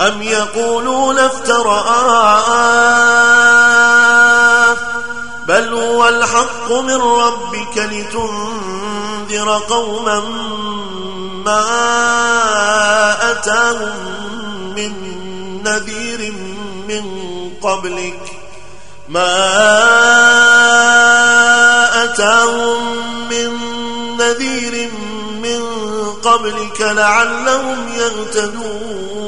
أم يقولون افترآه؟ بل هو الحق من ربك لتنذر قوما ما أتاهم من نذير من قبلك. ما أتاهم من نذير من قبلك لعلهم يهتدون.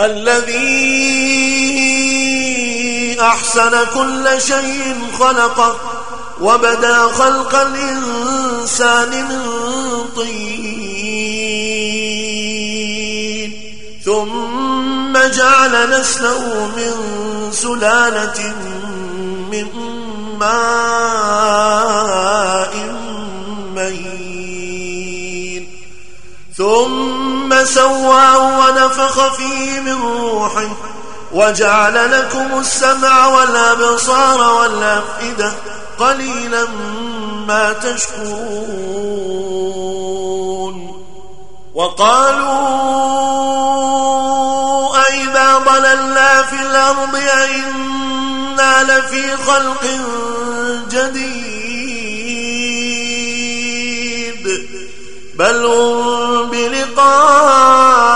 الذي أحسن كل شيء خلقه وبدا خلق الإنسان من طين. ثم جعل نسله من سلالة من ماء مهين. ثم سواه ونفخ فيه من روحه وجعل لكم السمع والأبصار والأفئدة قليلا ما تشكرون وقالوا أئذا ضللنا في الأرض أئنا لفي خلق جديد بل هم بلقاء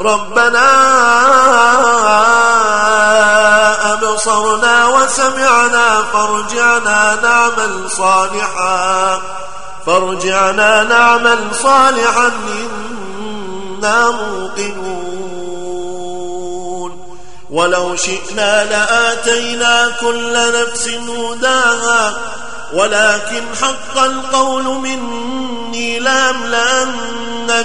ربنا أبصرنا وسمعنا فارجعنا نعمل صالحا فارجعنا نعمل صالحا إنا موقنون ولو شئنا لآتينا كل نفس هداها ولكن حق القول مني لأملأن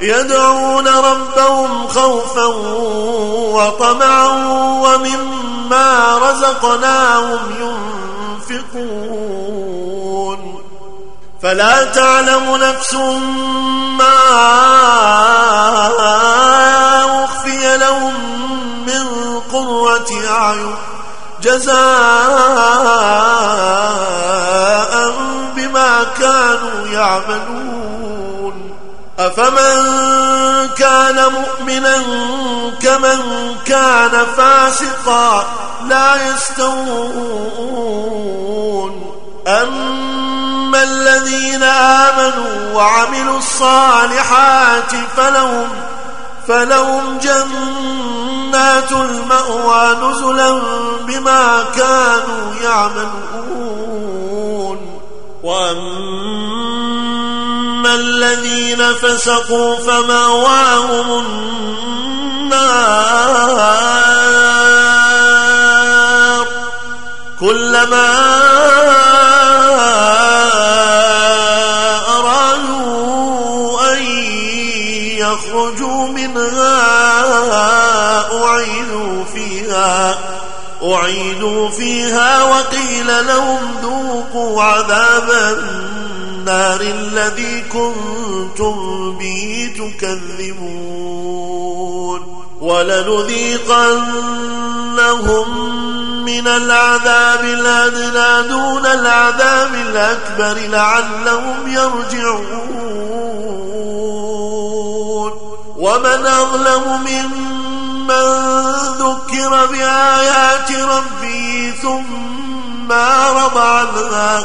يدعون ربهم خوفا وطمعا ومما رزقناهم ينفقون. فلا تعلم نفس ما أخفي لهم من قرة أعين جزاء بما كانوا يعملون. أفمن كان مؤمنا كمن كان فاسقا لا يستوون أما الذين آمنوا وعملوا الصالحات فلهم فلهم جنات المأوى نزلا بما كانوا يعملون وأما الذين فسقوا فمأواهم النار كلما يخرجوا منها أعيدوا فيها أعيدوا فيها وقيل لهم ذوقوا عذاب النار. الذي كنتم به تكذبون ولنذيقنهم من العذاب الأدنى دون العذاب الأكبر لعلهم يرجعون ومن أظلم ممن ذكر بآيات ربه ثم أعرض عنها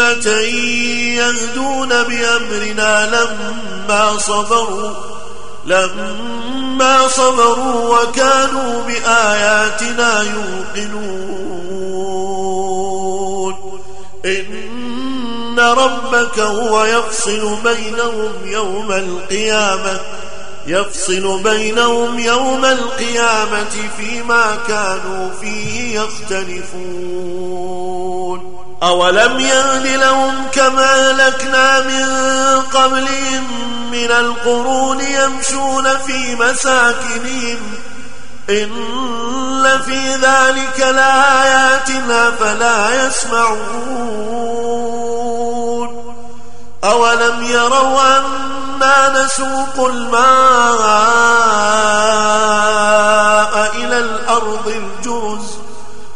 يهدون بأمرنا لما صبروا لما صبروا وكانوا بآياتنا يوقنون. إن ربك هو يفصل بينهم يوم القيامة يفصل بينهم يوم القيامة فيما كانوا فيه يختلفون. أولم يهد لهم كما لكنا من قبلهم من القرون يمشون في مساكنهم إن في ذلك لآيات فلا يسمعون أولم يروا أن إنا نسوق الماء إلى الأرض الجرز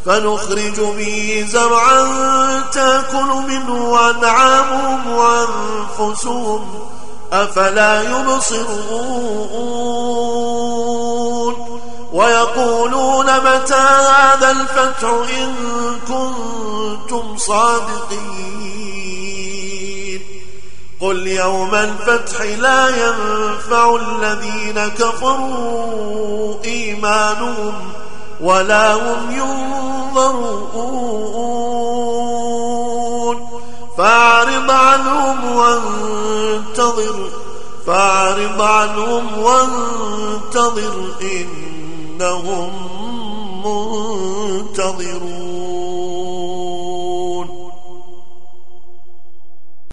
فنخرج به زرعا تأكل منه أنعامهم وأنفسهم. أفلا يبصرون. ويقولون متى هذا الفتح إن كنتم صادقين. قل يوم الفتح لا ينفع الذين كفروا إيمانهم ولا هم ينظرون. فاعرض عنهم وانتظر. فاعرض عنهم وانتظر إنهم منتظرون.